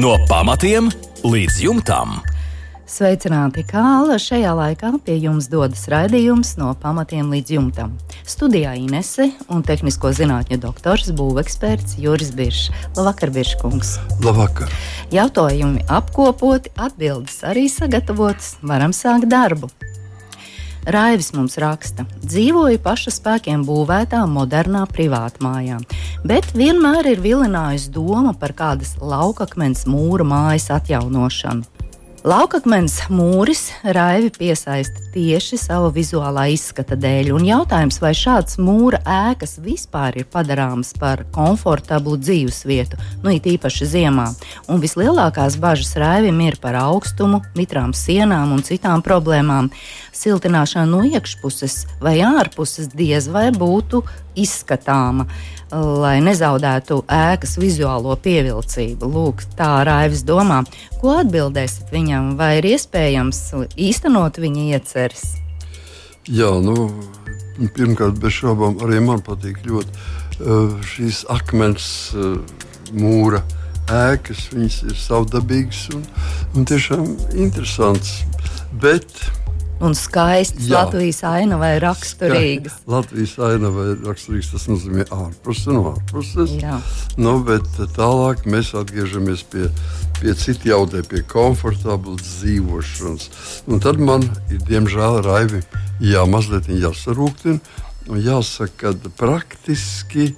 No pamatiem līdz jumtam. Sveicināti, kā šajā laikā pie jums dodas raidījums no pamatiem līdz jumtam. Studijā Inese un tehnisko zinātņu doktors, būveksperts Juris Biršs. Labvakar, Birškungs! Labvakar! Jautājumi apkopoti, atbildes arī sagatavotas, varam sākt darbu. Raivis mums raksta, dzīvoju paša spēkiem būvētā modernā privātmājā, bet vienmēr ir vilinājusi doma par kādas laukakmens mūra mājas atjaunošanu. Laukakmens mūris raivi piesaista tieši sava vizuālā izskata dēļ, un jautājums, vai šāds mūra ēkas vispār ir padarāmas par komfortablu dzīvesvietu, nu it īpaši ziemā. Un vislielākās bažas raivim ir par augstumu, mitrām sienām un citām problēmām. Siltināšana no iekšpuses vai ārpuses diez vai būtu izskatāma lai nezaudētu ēkas vizuālo pievilcību. Lūk, tā Raivis domā, ko atbildēsiet viņam, vai ir iespējams īstenot viņa ieceres? Jā, nu, pirmkārt, bez šaubām arī man patīk ļoti uh, šīs akmens uh, mūra ēkas. Viņas ir savdabīgas un, un tiešām interesantas. Bet un skaistas Jā. Latvijas ainavai raksturīgas. Ska Latvijas ainavai raksturīgas tas nozīmē ārpus un ārpuses. Nu, bet tālāk mēs atgriežamies pie, pie citu jautājumu, pie komfortablas dzīvošanas. Un tad man ir diemžēl raivi jā, mazliet jāsarūktina. Jāsaka, ka praktiski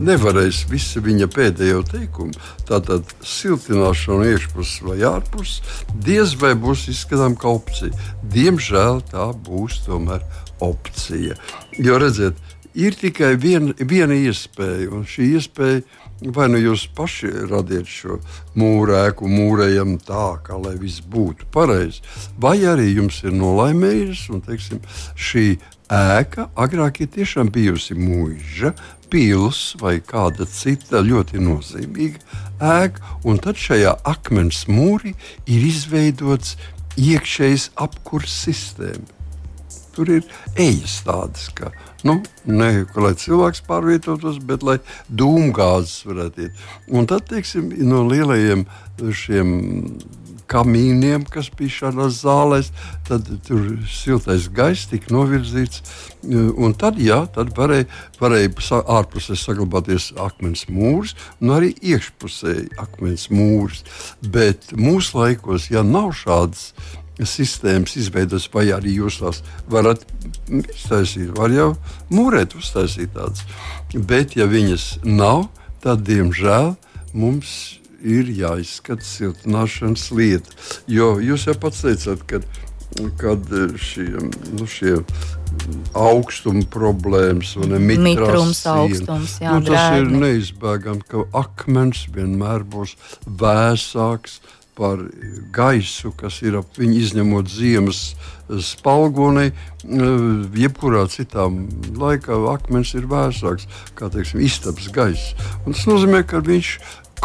nevarēs visu viņa pēdējo teikumu, tātad siltināšana iekšpusē vai ārpusē, diez vai būs izskatām kā opcija. Diemžēl tā būs tomēr opcija. Jo redziet, ir tikai vien, viena iespēja, un šī iespēja vai nu jūs paši radiet šo mūrēku, mūrējam tā, kā lai viss būtu pareizi, vai arī jums ir nolaimējis un teiksim, šī ēka agrāk ir tiešām bijusi mūža, pils vai kāda cita ļoti nozīmīga ēka, un tad šajā akmens mūrī ir izveidots iekšējs apkurs sistēma. Tur ir ejas tādas, ka, nu, ne lai cilvēks pārvietotos, bet lai dūmgāzes varētu iet. Un tad, teiksim, no lielajiem šiem kamīniem, kas bija šādās zālēs. Tad tur siltais gaiss tika novirzīts. Un tad, jā, tad varēja, varēja ārpusē saglabāties akmens mūrs un arī iekšpusē akmens mūrs. Bet mūsu laikos, ja nav šādas sistēmas izveidotas, vai arī jūs tās varat iztaisīt, var jau mūrēt, uztaisīt tādas. Bet, ja viņas nav, tad, diemžēl, mums ir jāizskata siltināšanas lieta. Jo jūs jau pats teicāt, ka kad šie, nu, šie augstuma problēmas un mitrums, augstums, jā, nu, tas drēgni. ir neizbēgami, ka akmens vienmēr būs vēsāks par gaisu, kas ir ap viņu izņemot ziemas spalgonī. Jebkurā citā laikā akmens ir vēsāks, kā teiksim, istabas gaiss. Un tas nozīmē, ka viņš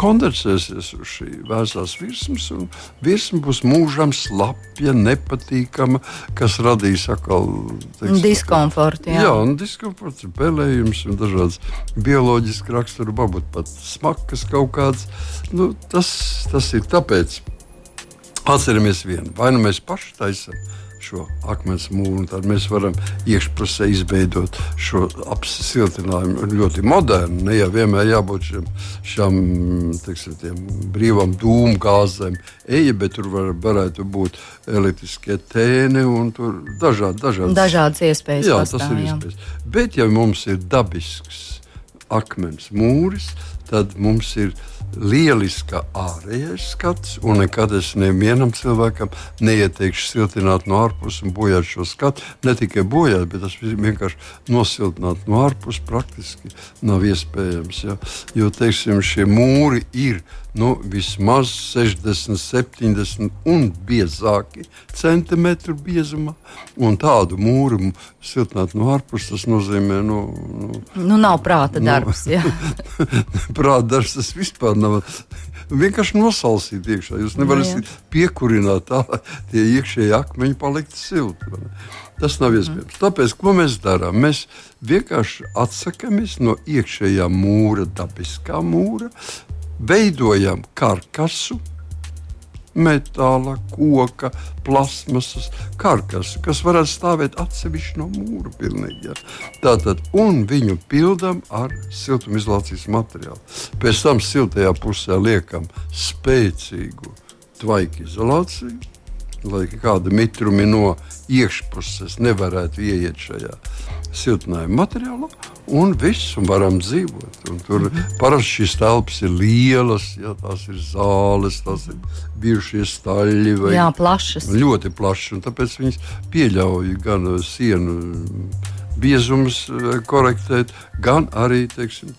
kondensēsies uz šī vēsās virsmas, un virsma būs mūžam slapja, nepatīkama, kas radīs atkal diskomfortu. Jā, jā un diskomforts, pelējums un dažādas bioloģiski raksturu, varbūt pat smakas kaut kāds. Nu, tas, tas ir tāpēc. Atceramies vienu, vai nu mēs paši taisām šo akmens mūru. Tad mēs varam iekšpusē izveidot šo apsiltinājumu ļoti modernu. Ne jau vienmēr jābūt šiem, šām teiksim, brīvām dūmu gāzēm, eja, bet tur var, varētu būt elektriskie tēni un dažādi, dažādas, dažādas iespējas. Jā, pastāv, tas ir iespējas. Bet ja mums ir dabisks akmens mūris, tad mums ir lieliska ārējais skats, un nekad es nevienam cilvēkam neieteikšu siltināt no ārpuses un bojāt šo skatu. Ne tikai bojāt, bet tas vienkārši nosiltināt no ārpuses praktiski nav iespējams. Ja? Jo, teiksim, šie mūri ir nu, vismaz 60, 70 un biezāki centimetru biezumā. Un tādu mūru siltināt no ārpuses, tas nozīmē, nu, nu, nu nav prāta nu, darbs. Nu, prāta darbs tas vispār nav. Vienkārši nosalsīt iekšā. Jūs nevarat no, nu, piekurināt tā, tie iekšējie akmeņi palikt silti. Tas nav iespējams. Mm. Tāpēc, ko mēs darām? Mēs vienkārši atsakāmies no iekšējā mūra, dabiskā mūra, veidojam karkasu metāla, koka, plasmasas karkas, kas varētu stāvēt atsevišķi no mūra. Pilnīgi, ja. Tātad, un viņu pildām ar siltumizolācijas materiālu. Pēc tam siltajā pusē liekam spēcīgu tvaika izolāciju, lai kāda mitrumi no iekšpuses nevarētu ieiet šajā siltinājuma materiālā un viss, un varam dzīvot. Un tur mm -hmm. parasti šīs telpas ir lielas, ja, tās ir zāles, tās ir bijušie staļļi. Vai, Jā, plašas. Ļoti plašas, un tāpēc viņas pieļauj gan uh, sienu biezumus uh, korektēt, gan arī teiksim,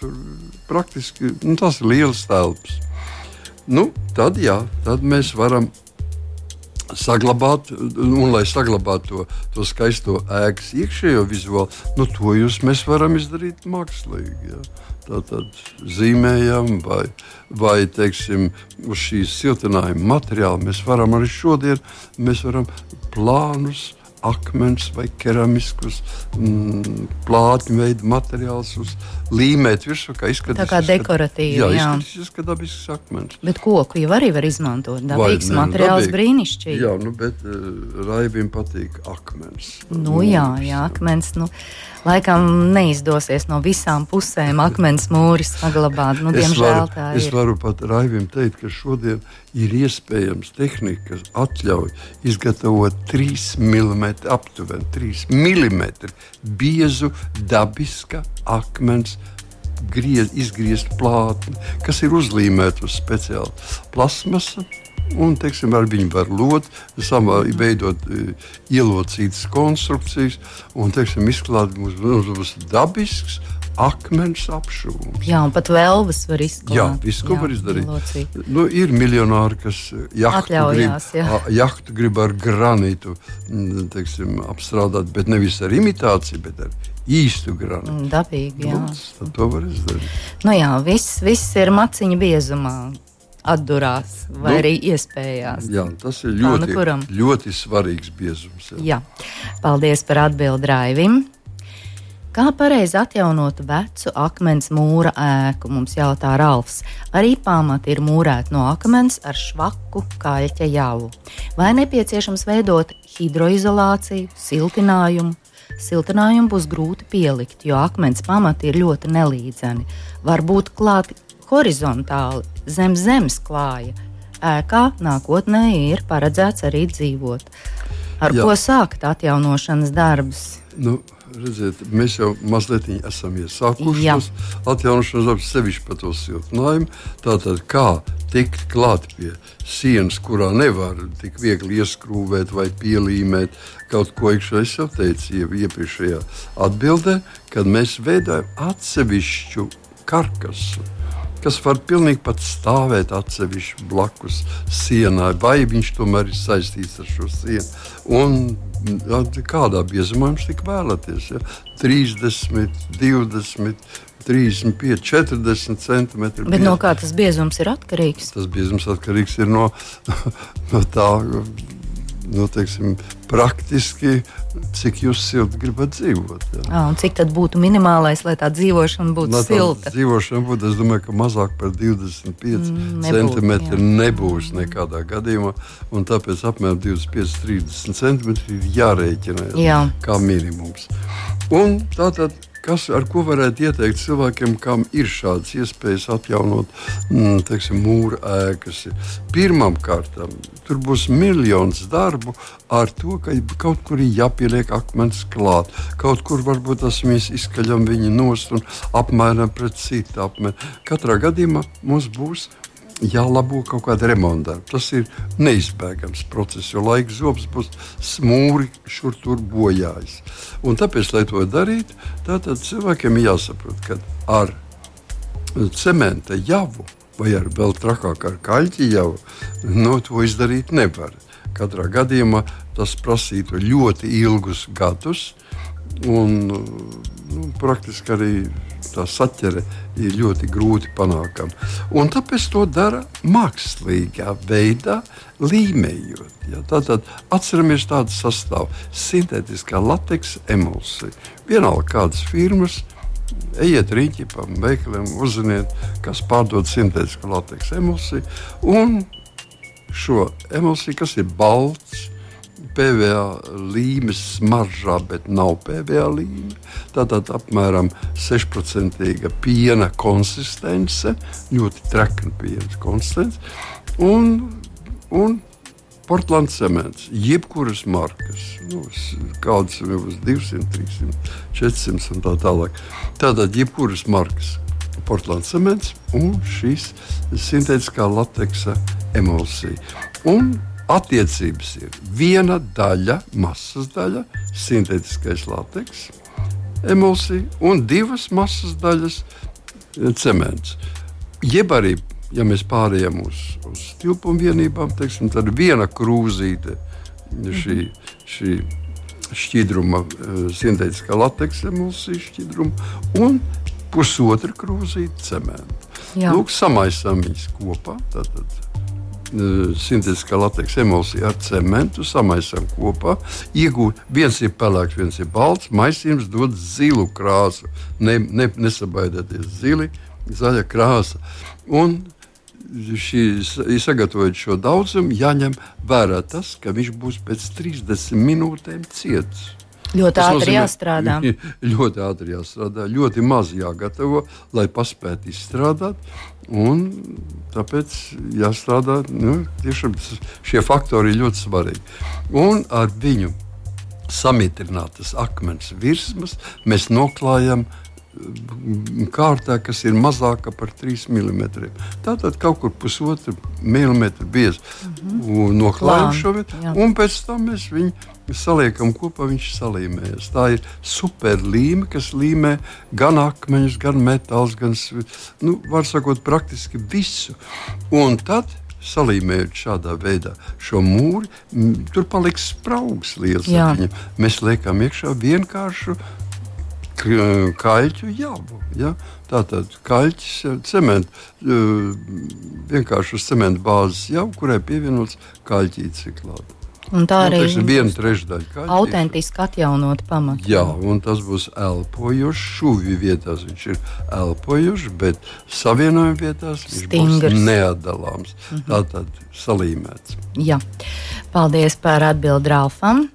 praktiski nu, tās ir lielas telpas. Nu, tad, jā, tad mēs varam saglabāt, un lai saglabātu to, to skaisto ēkas iekšējo vizuālu, nu, to jūs mēs varam izdarīt mākslīgi. Ja? Tātad zīmējam, vai, vai teiksim, uz šīs siltinājuma materiāla mēs varam arī šodien plānus akmens vai keramiskus mm, plātņu veidu materiālus uz līmēt virsū, kā izskatās. Tā kā dekoratīvi. Jā, jā. izskatās, ka dabisks akmens. Bet koku jau arī var izmantot. Dabīgs vai, materiāls dabīgi, brīnišķīgi. Jā, nu, bet uh, raibim patīk akmens. Nu, jā, jā, akmens. Nu, laikam neizdosies no visām pusēm akmens mūris saglabāt. Nu, diemžēl varu. Es varu pat raibim teikt, ka šodien ir iespējams tehnika, kas atļauj izgatavot 3 mm, aptuveni 3 mm biezu dabiska akmens griez, izgriezt plātni, kas ir uzlīmēta uz speciāla plasmasa. Un, teiksim, ar viņu var lot, samā, veidot e, ielocītas konstrukcijas, un teiksim, izklāt mums, mums būs dabisks, akmens apšūms. Jā, un pat vēlves var izdarīt. Jā, viss, ko var izdarīt. Nu, ir miljonāri, kas jahtu grib, jā. jahtu grib ar granītu teiksim, apstrādāt, bet nevis ar imitāciju, bet ar īstu granītu. Dabīgi, jā. Nu, to var izdarīt. Nu jā, viss, viss ir maciņa biezumā atdurās, vai nu, arī iespējās. Jā, tas ir ļoti, Tā, nu ļoti svarīgs biezums. Jā. jā. Paldies par atbildi Raivim. Kā pareizi atjaunot vecu akmens mūra ēku, mums jautā Ralfs. Arī pamati ir mūrēti no akmens ar švaku kaļķa jau. Vai nepieciešams veidot hidroizolāciju, siltinājumu? Siltinājumu būs grūti pielikt, jo akmens pamati ir ļoti nelīdzeni. Varbūt klāt horizontāli zem zemes klāja. Ēkā nākotnē ir paredzēts arī dzīvot. Ar Jā. ko sākt atjaunošanas darbus? Nu, redziet, mēs jau mazliet esam iesākuši tos atjaunošanas darbus, sevišķi par to siltinājumu. Tātad, kā tikt klāt pie sienas, kurā nevar tik viegli ieskrūvēt vai pielīmēt kaut ko iekšā. Es jau teicu jau iepriekšējā atbildē, kad mēs veidojam atsevišķu karkasu kas var pilnīgi pat stāvēt atsevišķi blakus sienai, vai viņš tomēr ir saistīts ar šo sienu. Un kādā biezumā jums tik vēlaties? Ja? 30, 20. 35, 40 centimetri. Bet no kā tas biezums ir atkarīgs? Tas biezums atkarīgs ir no, no tā, nu, teiksim, praktiski, cik jūs silti gribat dzīvot. Jā. À, cik tad būtu minimālais, lai tā dzīvošana būtu Lai silta? Dzīvošana būtu, es domāju, ka mazāk par 25 mm, centimetriem nebūs nekādā gadījumā. Tāpēc apmēram 25, 30 centimetri ir jārēķina jā. kā minimums. Un tātad Kas, ar ko varētu ieteikt cilvēkiem, kam ir šādas iespējas atjaunot mm, teiksim, mūra ēkas? Pirmkārt, tur būs miljons darbu ar to, ka kaut kur ir jāpieliek akmens klāt. Kaut kur varbūt tas mēs izskaļam viņu nost un apmēram pret citu apmēru. Katrā gadījumā mums būs jālabo kaut kāda remonta. Tas ir neizbēgams process, jo laika zobs būs smūri šur tur bojājis. Un tāpēc, lai to darītu, cilvēkiem ir jāsaprot, ka ar cementa javu vai ar vēl trakāk ar kaļķi jau no to izdarīt nevar. Katrā gadījumā tas prasītu ļoti ilgus gadus, un nu, praktiski arī tā saķere ir ļoti grūti panākama. Un tāpēc to dara mākslīgā veidā, līmējot. Ja? Tātad atceramies tādu sastāvu - sintētiskā lateksa emulsija. Vienalga kādas firmas. Ejiet rīķi pa veikaliem, uzziniet, kas pārdod sintētisku lateksu emulsiju. Un šo emulsiju, kas ir balts, PVA līmes smaržā, bet nav PVA līme. Tātad apmēram 6% piena konsistence, ļoti trekna piena konsistence. Un, un Portugāles cements, jebkuras markas, nu, kādas jau ir 200, 300, 400 un tā tālāk. Tātad, jebkuras markas, Portugāles cements un šīs sintētiskā lateksa emulsija. Un attiecības ir viena daļa, masas daļa, sintētiskais lateks, emulsija un divas masas daļas cements. Jeb arī ja mēs pārējām uz, uz tilpumu vienībām, teiksim, tad viena krūzīte šī, šī šķidruma, eh, sintētiskā lateksa emulsija šķidruma un pusotra krūzīte cementa. Lūk, samaisām viņus kopā. Tātad, eh, Sintētiskā lateksa emulsija ar cementu samaisām kopā. Iegūt, viens ir pelēks, viens ir balts. Maisījums dod zilu krāsu. Ne, ne, nesabaidieties, zili, zaļa krāsa. Un šī, sagatavojot šo daudzumu, jāņem vērā tas, ka viņš būs pēc 30 minūtēm ciets. Ļoti tas ātri nozīmē, jāstrādā. Ļoti ātri jāstrādā, ļoti maz jāgatavo, lai paspētu izstrādāt. Tāpēc jāstrādā, nu, tiešām šie faktori ir ļoti svarīgi. Un ar viņu samitrinātas akmens virsmas mēs noklājam kārtā, kas ir mazāka par 3 mm. Tātad kaut kur pusotra milimetra bieza mm -hmm. noklājam šo vietu, un pēc tam mēs viņu saliekam kopā, viņš salīmējas. Tā ir superlīme, kas līmē gan akmeņus, gan metālus, gan, nu, var sakot, praktiski visu. Un tad salīmējot šādā veidā šo mūri, tur paliks spraugs liels. Mēs liekam iekšā vienkāršu kaļķu javu. Ja? Tātad kaļķis, cements, vienkārši uz cementa bāzes jau, kurai pievienots kaļķīts klāts. Un tā nu, arī ir viena trešdaļa. Autentiski atjaunot pamatu. Jā, un tas būs elpojošs. Šūvju vietās viņš ir elpojošs, bet savienojuma vietās viņš Stingrs. būs neatdalāms. Mm -hmm. Tātad salīmēts. Jā. Paldies par atbildi Ralfam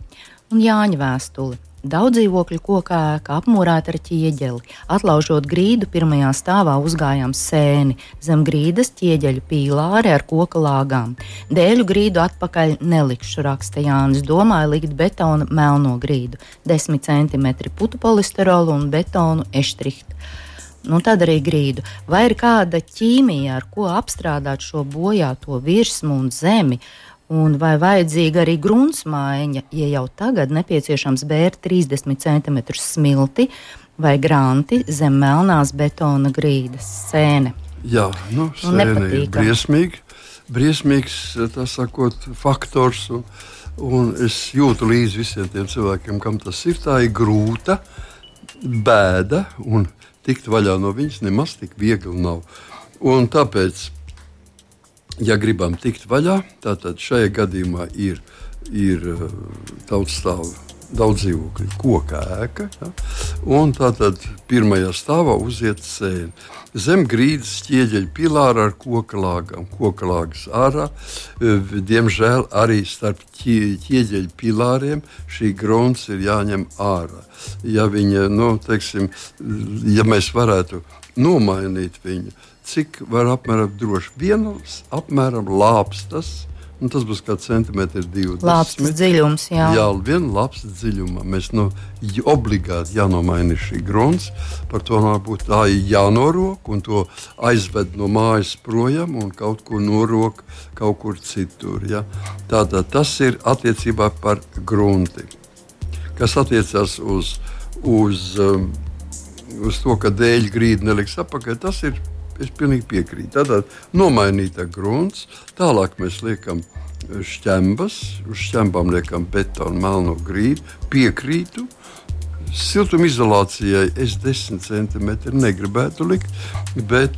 un Jāņa vēstuli. Daudz dzīvokļu ēka apmūrēta ar ķieģeli. Atlaužot grīdu, pirmajā stāvā uzgājām sēni, zem grīdas ķieģeļu pīlāri ar koka lāgām. Dēļu grīdu atpakaļ nelikšu, raksta Jānis. Domāju likt betona melno grīdu, 10 cm putu polisterolu un betonu eštrihtu. Nu, tad arī grīdu. Vai ir kāda ķīmija, ar ko apstrādāt šo bojāto virsmu un zemi? Un vai vajadzīga arī gruntsmaiņa, ja jau tagad nepieciešams bērt 30 cm smilti vai granti zem melnās betona grīdas sēne? Jā, nu, sēne ir briesmīga, briesmīgs sakot, faktors. Un, un es jūtu līdzi visiem tiem cilvēkiem, kam tas ir. Tā ir grūta bēda, un tikt vaļā no viņas nemaz tik viegli nav. Un tāpēc ja gribam tikt vaļā, tad šajā gadījumā ir, ir uh, tautstāvs daudz dzīvokļu, koka ēka. Ja? Un tātad pirmajā stāvā uziet sēne. Zem grīdas ķieģeļa pilāra ar koka lāgām, koka lāgas ārā. Uh, diemžēl arī starp ķieģeļa pilāriem šī grunts ir jāņem ārā. Ja, viņa, nu, teiksim, ja mēs varētu nomainīt viņu, cik var apmēram droši vienos, apmēram lāpstas. Un tas būs kā centimetrs, divi. Lāpstas dziļums, jā. Jā, viena lāpstas dziļumā. Mēs nu, obligāti jānomaina šī grunts. Par to varbūt tā ir jānorok un to aizved no mājas projām un kaut ko norok kaut kur citur. Ja? Tātad tas ir attiecībā par grunti. Kas attiecas uz, uz, um, uz to, ka dēļ grīda neliks apakaļ, tas ir Es pilnīgi piekrītu. Tad nomainīta grunts, tālāk mēs liekam šķembas, uz šķembām liekam betonu, melno grīdu, piekrītu. Siltumizolācijai es 10 centimetru negribētu likt, bet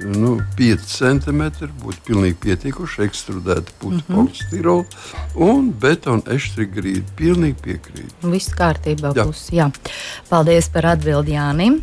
nu, 5 centimetri būtu pilnīgi pietiekoši ekstrudēta putekļa mm -hmm. polistirola un betona eštrigrīda. Pilnīgi piekrīt. Viss kārtībā jā. būs. Jā. Paldies par atbildi Jānim.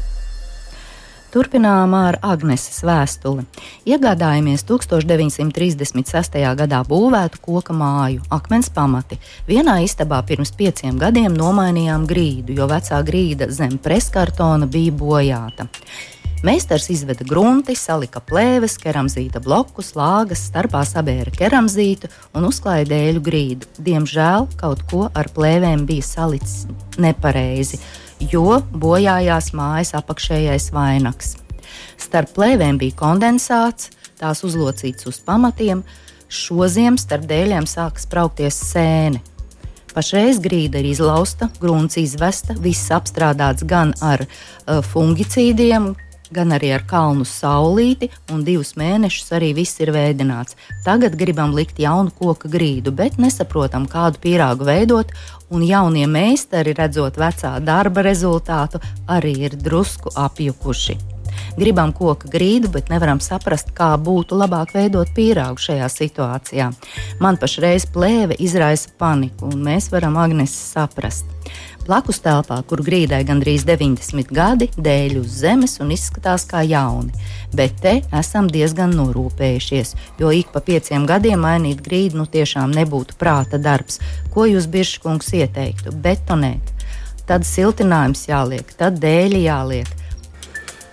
Turpinām ar Agneses vēstuli. Iegādājāmies 1936. gadā būvētu koka māju, akmens pamati. Vienā istabā pirms pieciem gadiem nomainījām grīdu, jo vecā grīda zem preskartona bija bojāta. Meistars izveda grunti, salika plēves, keramzīta blokus, lāgas, starpā sabēra keramzītu un uzklāja dēļu grīdu. Diemžēl kaut ko ar plēvēm bija salicis nepareizi jo bojājās mājas apakšējais vainags. Starp plēvēm bija kondensāts, tās uzlocīts uz pamatiem, šoziem starp dēļiem sāka spraukties sēne. Pašreiz grīda ir izlausta, grunts izvesta, viss apstrādāts gan ar uh, fungicīdiem, gan arī ar kalnu saulīti, un divus mēnešus arī viss ir veidināts. Tagad gribam likt jaunu koku grīdu, bet nesaprotam, kādu pīrāgu veidot, un jaunie meistari, redzot vecā darba rezultātu, arī ir drusku apjukuši. Gribam koku grīdu, bet nevaram saprast, kā būtu labāk veidot pīrāgu šajā situācijā. Man pašreiz plēve izraisa paniku, un mēs varam Agnēs saprast. Blakus telpā, kur grīdai gandrīz 90 gadi, dēļ uz zemes un izskatās kā jauni. Bet te esam diezgan norūpējušies, jo ik pa pieciem gadiem mainīt grīdu nu tiešām nebūtu prāta darbs. Ko jūs, Biržkungs, ieteiktu? Betonēt. Tad siltinājums jāliek, tad dēļi jāliek,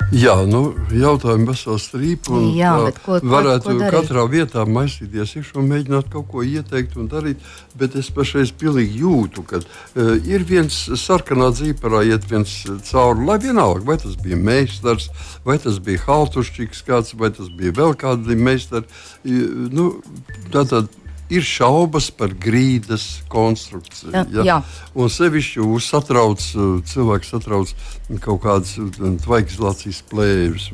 Jā, nu, jautājumi vesels strīps. Jā, ko, varētu ko, ko katrā vietā maisīties iekšā un mēģināt kaut ko ieteikt un darīt. Bet es pašreiz pilnīgi jūtu, ka uh, ir viens sarkanā dzīparā, iet viens cauri. Lai vienalga, vai tas bija meistars, vai tas bija haltušķīgs kāds, vai tas bija vēl kādi meistari. Uh, nu, tātad, ir šaubas par grīdas konstrukciju. Ja? Jā. Un sevišķi satrauc, cilvēks satrauc kaut kādas tvaikizolācijas plēves.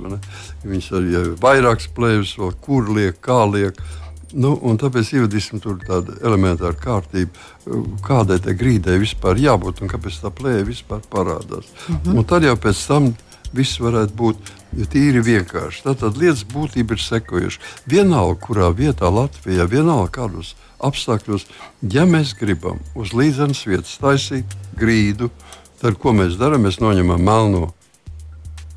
Viņas arī ir vairākas plēves, vēl kur liek, kā liek. Nu, tāpēc ievadīsim tur tādu elementāru kārtību, kādai tai grīdai vispār jābūt un kāpēc tā plēve vispār parādās. Mm -hmm. Un tad jau pēc tam viss varētu būt tīri vienkārši. Tātad lietas būtība ir sekojoša. Vienalga, kurā vietā Latvijā, vienalga kādos apstākļos, ja mēs gribam uz līdzenas vietas taisīt grīdu, tad ko mēs darām? Mēs noņemam melno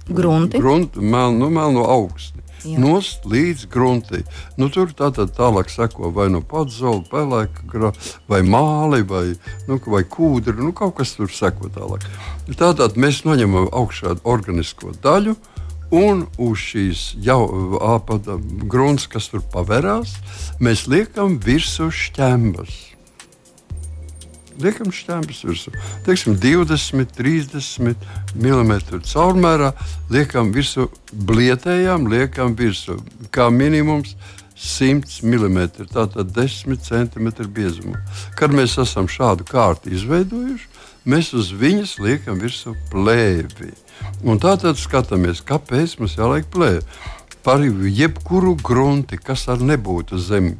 grunti, grunti melno, melno augstu nost līdz gruntī. Nu, tur tā tad tālāk seko vai nu pats zola, pelēka, vai māli, vai, nu, vai kūdri. Nu, kaut kas tur seko tālāk. Tātad mēs noņemam augšā organisko daļu. Un uz šīs jau apgabala grunts, kas tur pavērās, mēs liekam virsū šķembas liekam šķēpes virsū. Teiksim, 20, 30 mm caurmērā liekam virsū, blietējām, liekam virsū. Kā minimums 100 mm, tātad 10 cm biezumā. Kad mēs esam šādu kārtu izveidojuši, mēs uz viņas liekam virsū plēvi. Un tātad skatāmies, kāpēc mums jāliek plēvi. Par jebkuru grunti, kas ar nebūtu zem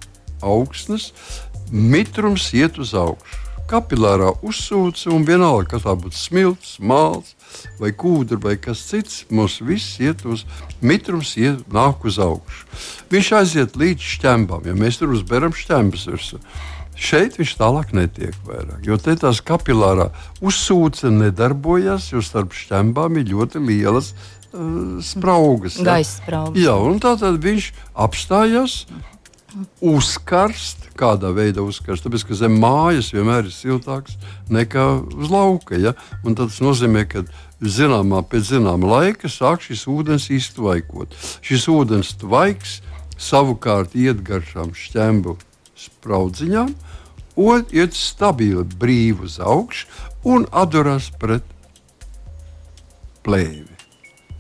augsnes, mitrums iet uz augšu kapilārā uzsūca, un vienalga, kas tā būtu smilts, māls vai kūdra vai kas cits, mums viss iet uz mitrums, iet, nāk uz augšu. Viņš aiziet līdz šķembām, ja mēs tur uzberam šķembas virsmu. Šeit viņš tālāk netiek vairāk, jo te tās kapilārā uzsūce nedarbojas, jo starp šķembām ir ļoti lielas uh, spraugas. Ja? Gaisa spraugas. Jā, un tā tad viņš apstājās uzkarst, kādā veidā uzkarst. Tāpēc, ka zem mājas vienmēr ir siltāks nekā uz lauka. Ja? Un tas nozīmē, ka zināmā, pēc zināma laika sāk šis ūdens iztvaikot. Šis ūdens tvaiks savukārt iet garšām šķembu spraudziņām, un iet stabili brīvi uz augšu un atduras pret plēvi.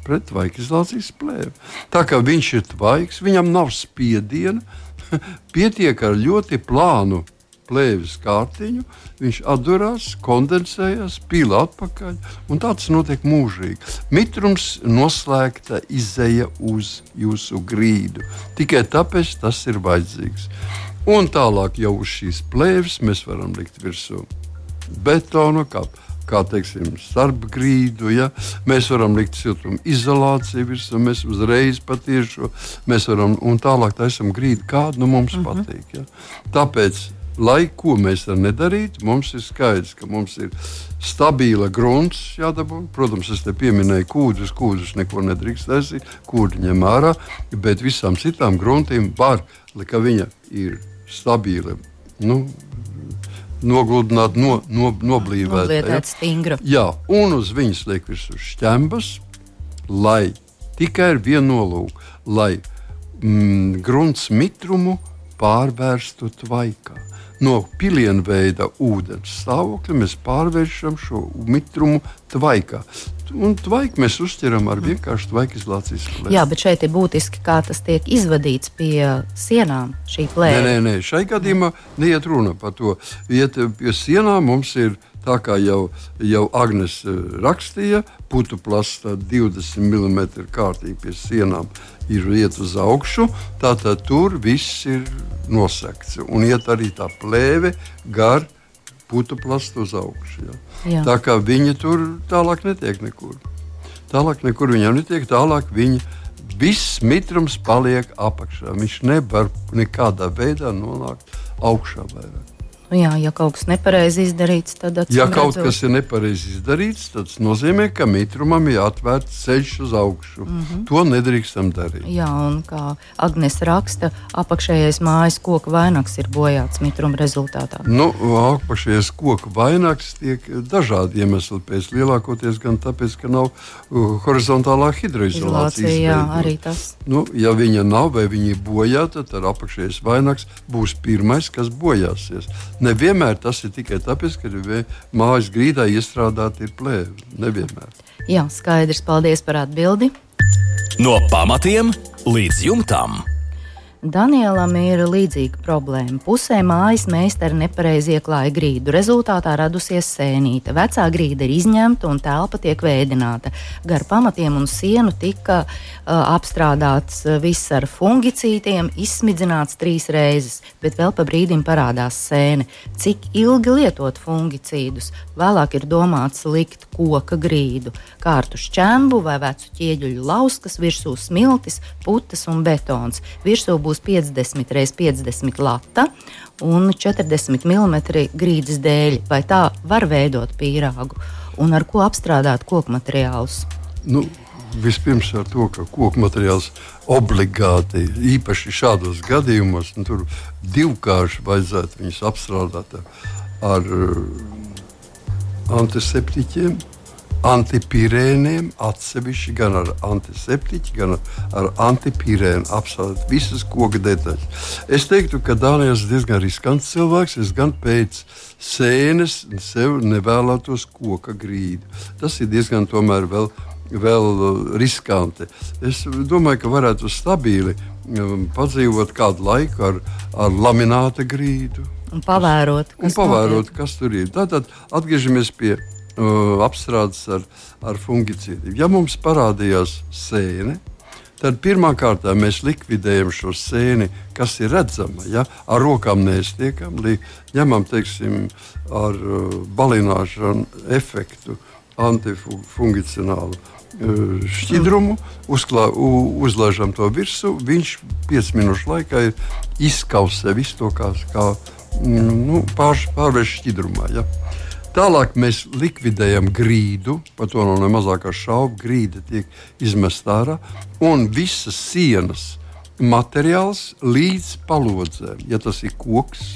Pret vaikizlācijas plēvi. Tā kā viņš ir tvaiks, viņam nav spiediena, pietiek ar ļoti plānu plēves kārtiņu, viņš atdurās, kondensējas, pīlā atpakaļ, tāds notiek mūžīgi. Mitrums noslēgta izēja uz jūsu grīdu. Tikai tāpēc tas ir vajadzīgs. Un tālāk jau uz šīs plēves mēs varam likt virsū betonu, kā, kā teiksim, starp grīdu. Ja? Mēs varam likt siltuma izolāciju virsmu, mēs uzreiz patiešām, mēs varam un tālāk taisam grīdu, kādu nu, mums mm -hmm. patīk. Ja? Tāpēc lai ko mēs tam nedarītu, mums ir skaidrs, ka mums ir stabila grunts jādabū. Protams, es te pieminēju kūdus, kūdus neko nedrīkst taisīt, kūdi ņem ārā, bet visām citām gruntiem var, ka viņa ir stabila. Nu, Nogludināt, no, no, noblīvēt. Ja? stingra. Jā, un uz viņas liek virsū šķembas, lai tikai ar vienu nolūku, lai mm, grunts mitrumu pārvērstu tvaikā no pilienveida ūdens stāvokļa mēs pārvēršam šo mitrumu tvaikā. Un tvaiku mēs uztveram ar vienkāršu tvaika izolācijas plēsi. Jā, bet šeit ir būtiski, kā tas tiek izvadīts pie sienām. Šī plēsa. Nē, nē, nē, šai gadījumā neiet runa par to. Iet pie sienām mums ir tā kā jau, jau Agnēs eh, rakstīja, putu plasta 20 mm kārtīgi pie sienām ir iet uz augšu. Tātad tur viss ir nosegts. Un iet arī tā plēve gar putu plastu uz augšu. Ja. Jā. Tā kā viņi tur tālāk netiek nekur. Tālāk nekur viņam netiek, tālāk viņi viss mitrums paliek apakšā. Viņš nevar nekādā veidā nonākt augšā vairāk. Nu jā, ja kaut kas nepareizi izdarīts, tad ja kaut redzot... kas ir nepareizi izdarīts, tas nozīmē, ka mitrumam ir atvērts ceļš uz augšu. Mm -hmm. To nedrīkstam darīt. Jā, un kā Agnēs raksta, apakšējais mājas koka vainags ir bojāts mitruma rezultātā. Nu, apakšējais koka vainags tiek dažādi iemesli pēc. Lielākoties gan tāpēc, ka nav uh, horizontālā hidroizolācija. Jā, arī tas. Nu, ja viņa nav vai viņa ir bojāta, tad apakšējais vainags būs pirmais, kas bojāsies. Nevienmēr tas ir tikai tāpēc, ka mājas grīdā iestrādāta ir plēve. Nevienmēr. Jā, skaidrs. Paldies par atbildi. No pamatiem līdz jumtam. Danielam ir līdzīga problēma. Pusē mājas meistara nepareizi ieklāja grīdu. Rezultātā radusies sēnīte. Vecā grīda ir izņemta un telpa tiek veidināta. Gar pamatiem un sienu tika uh, apstrādāts viss ar fungicītiem, izsmidzināts trīs reizes, bet vēl pa brīdim parādās sēne. Cik ilgi lietot fungicīdus? Vēlāk ir domāts likt koka grīdu, kārtu šķembu vai vecu ķieģeļu lauskas, virsū smiltis, putas un betons. Virsū būs 50 x 50 lata un 40 mm grīdas dēļ. Vai tā var veidot pīrāgu un ar ko apstrādāt koku materiālus? Nu. Vispirms ar to, ka koku materiāls obligāti, īpaši šādos gadījumos, nu, tur divkārši vajadzētu viņus apstrādāt ar, ar antiseptiķiem, antipirēniem, atsevišķi gan ar antiseptiķu, gan ar, antipirēnu apstrādāt visas koka detaļas. Es teiktu, ka Dānijas ir diezgan riskants cilvēks. Es gan pēc sēnes sev nevēlētos koka grīdu. Tas ir diezgan tomēr vēl. Vēl riskanti. Es domāju, ka varētu stabili um, padzīvot kādu laiku ar, ar lamināta grīdu. Un pavērot, kas, un pavērot, kas tur ir. Tātad atgriežamies pie uh, apstrādes ar, ar fungicīdiem. Ja mums parādījās sēne, tad pirmkārt mēs likvidējam šo sēni, kas ir redzama. Ja? Ar rokām neiztiekam, ņemam teiksim, ar uh, balināšanu efektu, antifungicinālu. Uh, šķidrumu, uzklā, uzlaižam to virsū. Viņš 5 minūšu laikā ir izkausē visu to, kā, kā mm, nu, pār, pārvērst šķidrumā. Ja? Tālāk mēs likvidējam grīdu, par to nav ne mazākā šauba. Grīda tiek izmesta ārā un visas sienas materiāls līdz palodzēm. Ja tas ir koks,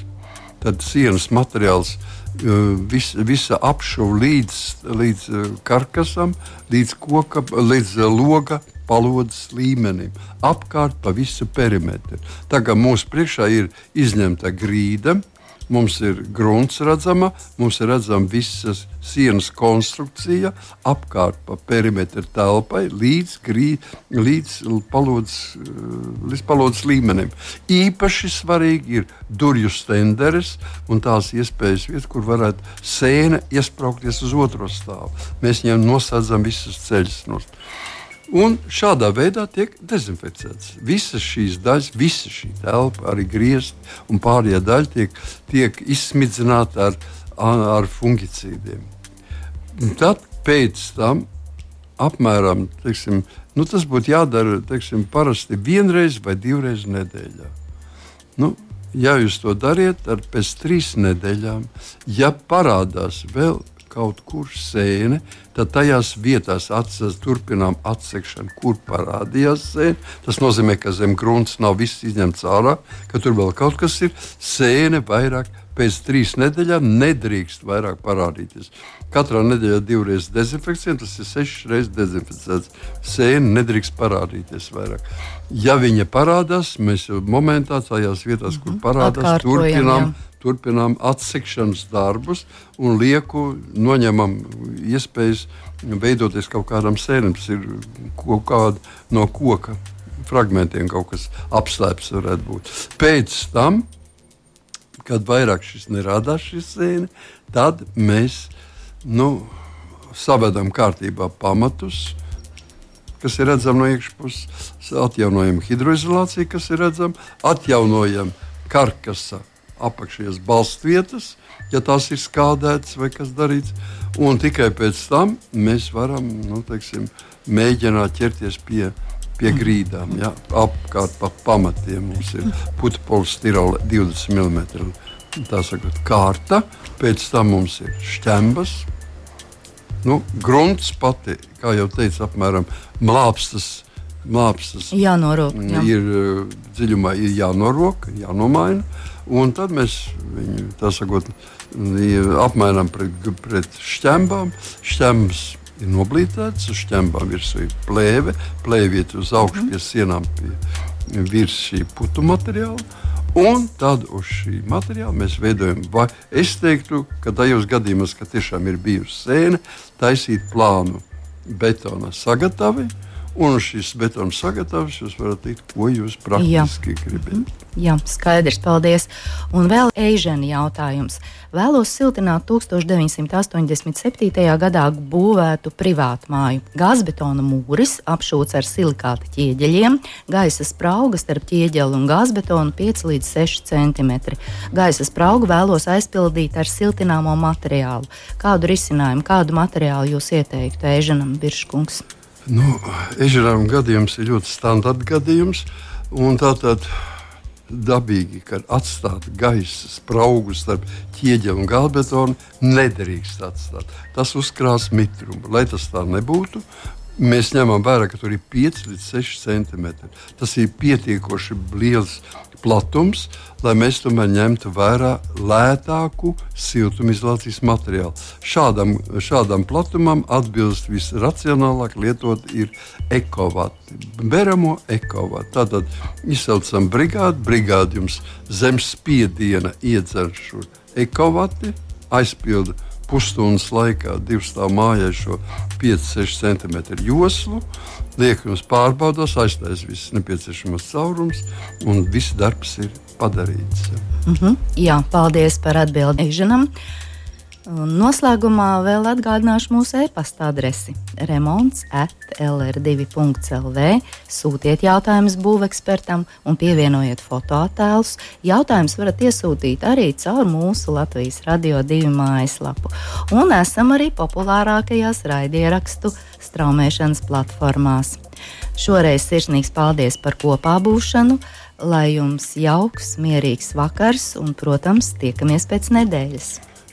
tad sienas materiāls uh, vis, visa apšuva līdz, līdz uh, karkasam, līdz, koka, līdz uh, loga palodzes līmenim, apkārt pa visu perimetru. Kā mūsu priekšā ir izņemta grīda, mums ir grunts redzama, mums ir redzama visas sienas konstrukcija apkārt pa perimetra telpai līdz, grī, līdz, palodzes, līdz palodzes līmenim. Īpaši svarīgi ir durvju stenderis un tās iespējas vietas, kur varētu sēne iesprāgties uz otro stāvu. Mēs viņam nosadzam visus ceļus. Un šādā veidā tiek dezinficēts. Visas šīs daļas, visa šī telpa, arī griezti un pārējā daļa tiek, tiek izsmidzināta ar, ar fungicīdiem. Tad pēc tam apmēram teiksim, nu, tas būtu jādara teiksim, parasti vienreiz vai divreiz nedēļā. Nu, ja jūs to dariet, tad pēc trīs nedēļām, ja parādās vēl kaut kur sēne, tad tajās vietās atsas, turpinām atsekšanu, kur parādījās sēne. Tas nozīmē, ka zem grunts nav viss izņemts ārā, ka tur vēl kaut kas ir. Sēne vairāk pēc trīs nedēļām nedrīkst vairāk parādīties. Katrā nedēļā divreiz dezinfekcija, tas ir sešas reizes dezinficēts. Sēne nedrīkst parādīties vairāk. Ja viņa parādās, mēs jau momentā tajās vietās, kur mhm. parādās, turpinām. Jā turpinām atsekšanas darbus un lieku noņemam iespējas veidoties kaut kādam sēnēm. Tas ir kaut kāda no koka fragmentiem, kaut kas apslēpts varētu būt. Pēc tam, kad vairāk šis nerādās, šis sēne, tad mēs nu, savedam kārtībā pamatus kas ir redzama no iekšpuses, atjaunojam hidroizolāciju, kas ir redzama, atjaunojam karkasa apakšējās balstvietas, ja tās ir skādētas vai kas darīts. Un tikai pēc tam mēs varam nu, teiksim, mēģināt ķerties pie, pie grīdām. Ja? Apkārt pa pamatiem mums ir putekļi stirola 20 mm. Tā sakot, kārta, pēc tam mums ir šķembas. Nu, grunts pati, kā jau teicu, apmēram. Mākslas jānorok, jā. ir dziļumā, ir jānorok, jānomaina. Un tad mēs viņu sakot, apmainām pret, pret šķembām. Šķembas ir noblīdētas, uz šķembām virsū ir plēve, plēve iet uz augšu pie sienām, pie virs šī putu materiāla. Un tad uz šī materiāla mēs veidojam, vai es teiktu, ka tajos gadījumos, kad tiešām ir bijusi sēne, taisīt plānu betona sagatavi Un šis betona sagatavs, jūs varat teikt, ko jūs praktiski Jā. gribat. Jā, skaidrs, paldies. Un vēl Eižena jautājums. Vēlos siltināt 1987. gadā būvētu privātu māju. Gāzbetona mūris apšūts ar silikāta ķieģeļiem, gaisa sprauga starp ķieģeli un gāzbetonu 5 līdz 6 cm. Gaisa spraugu vēlos aizpildīt ar siltināmo materiālu. Kādu risinājumu, kādu materiālu jūs ieteiktu Eiženam Birškungs? Nu, ežerām gadījums ir ļoti standarta gadījums. Tātad dabīgi, ka atstāt gaisa spraugu starp ķieģeli un gāzbetonu nedrīkst atstāt. Tas uzkrās mitrumu. Lai tas tā nebūtu, mēs ņemam vērā, ka tur ir 5 līdz 6 cm. Tas ir pietiekoši liels platums, lai mēs tomēr ņemtu vērā lētāku siltumizolācijas materiālu. Šādam, šādam platumam atbilst visracionālāk lietot ir ekovati, beramo ekovati. Tātad izsaucam brigādi, brigādi jums zem spiediena iedzer šo ekovati, aizpildu pusstundas laikā divu stāvu mājai šo 5-6 cm joslu. Liek jums pārbaudās, aiztaisa visas nepieciešamās caurumus, un viss darbs ir padarīts. Mm -hmm. Jā, paldies par Eižanam. Un noslēgumā vēl atgādināšu mūsu e-pasta adresi remonds atlr2.lv. Sūtiet jautājumus būvekspertam un pievienojiet fotoattēlus. Jautājumus varat iesūtīt arī caur mūsu Latvijas radio divu mājaslapu. Un esam arī populārākajās raidierakstu straumēšanas platformās. Šoreiz sirsnīgs paldies par kopā būšanu, lai jums jauks, mierīgs vakars un, protams, tiekamies pēc nedēļas.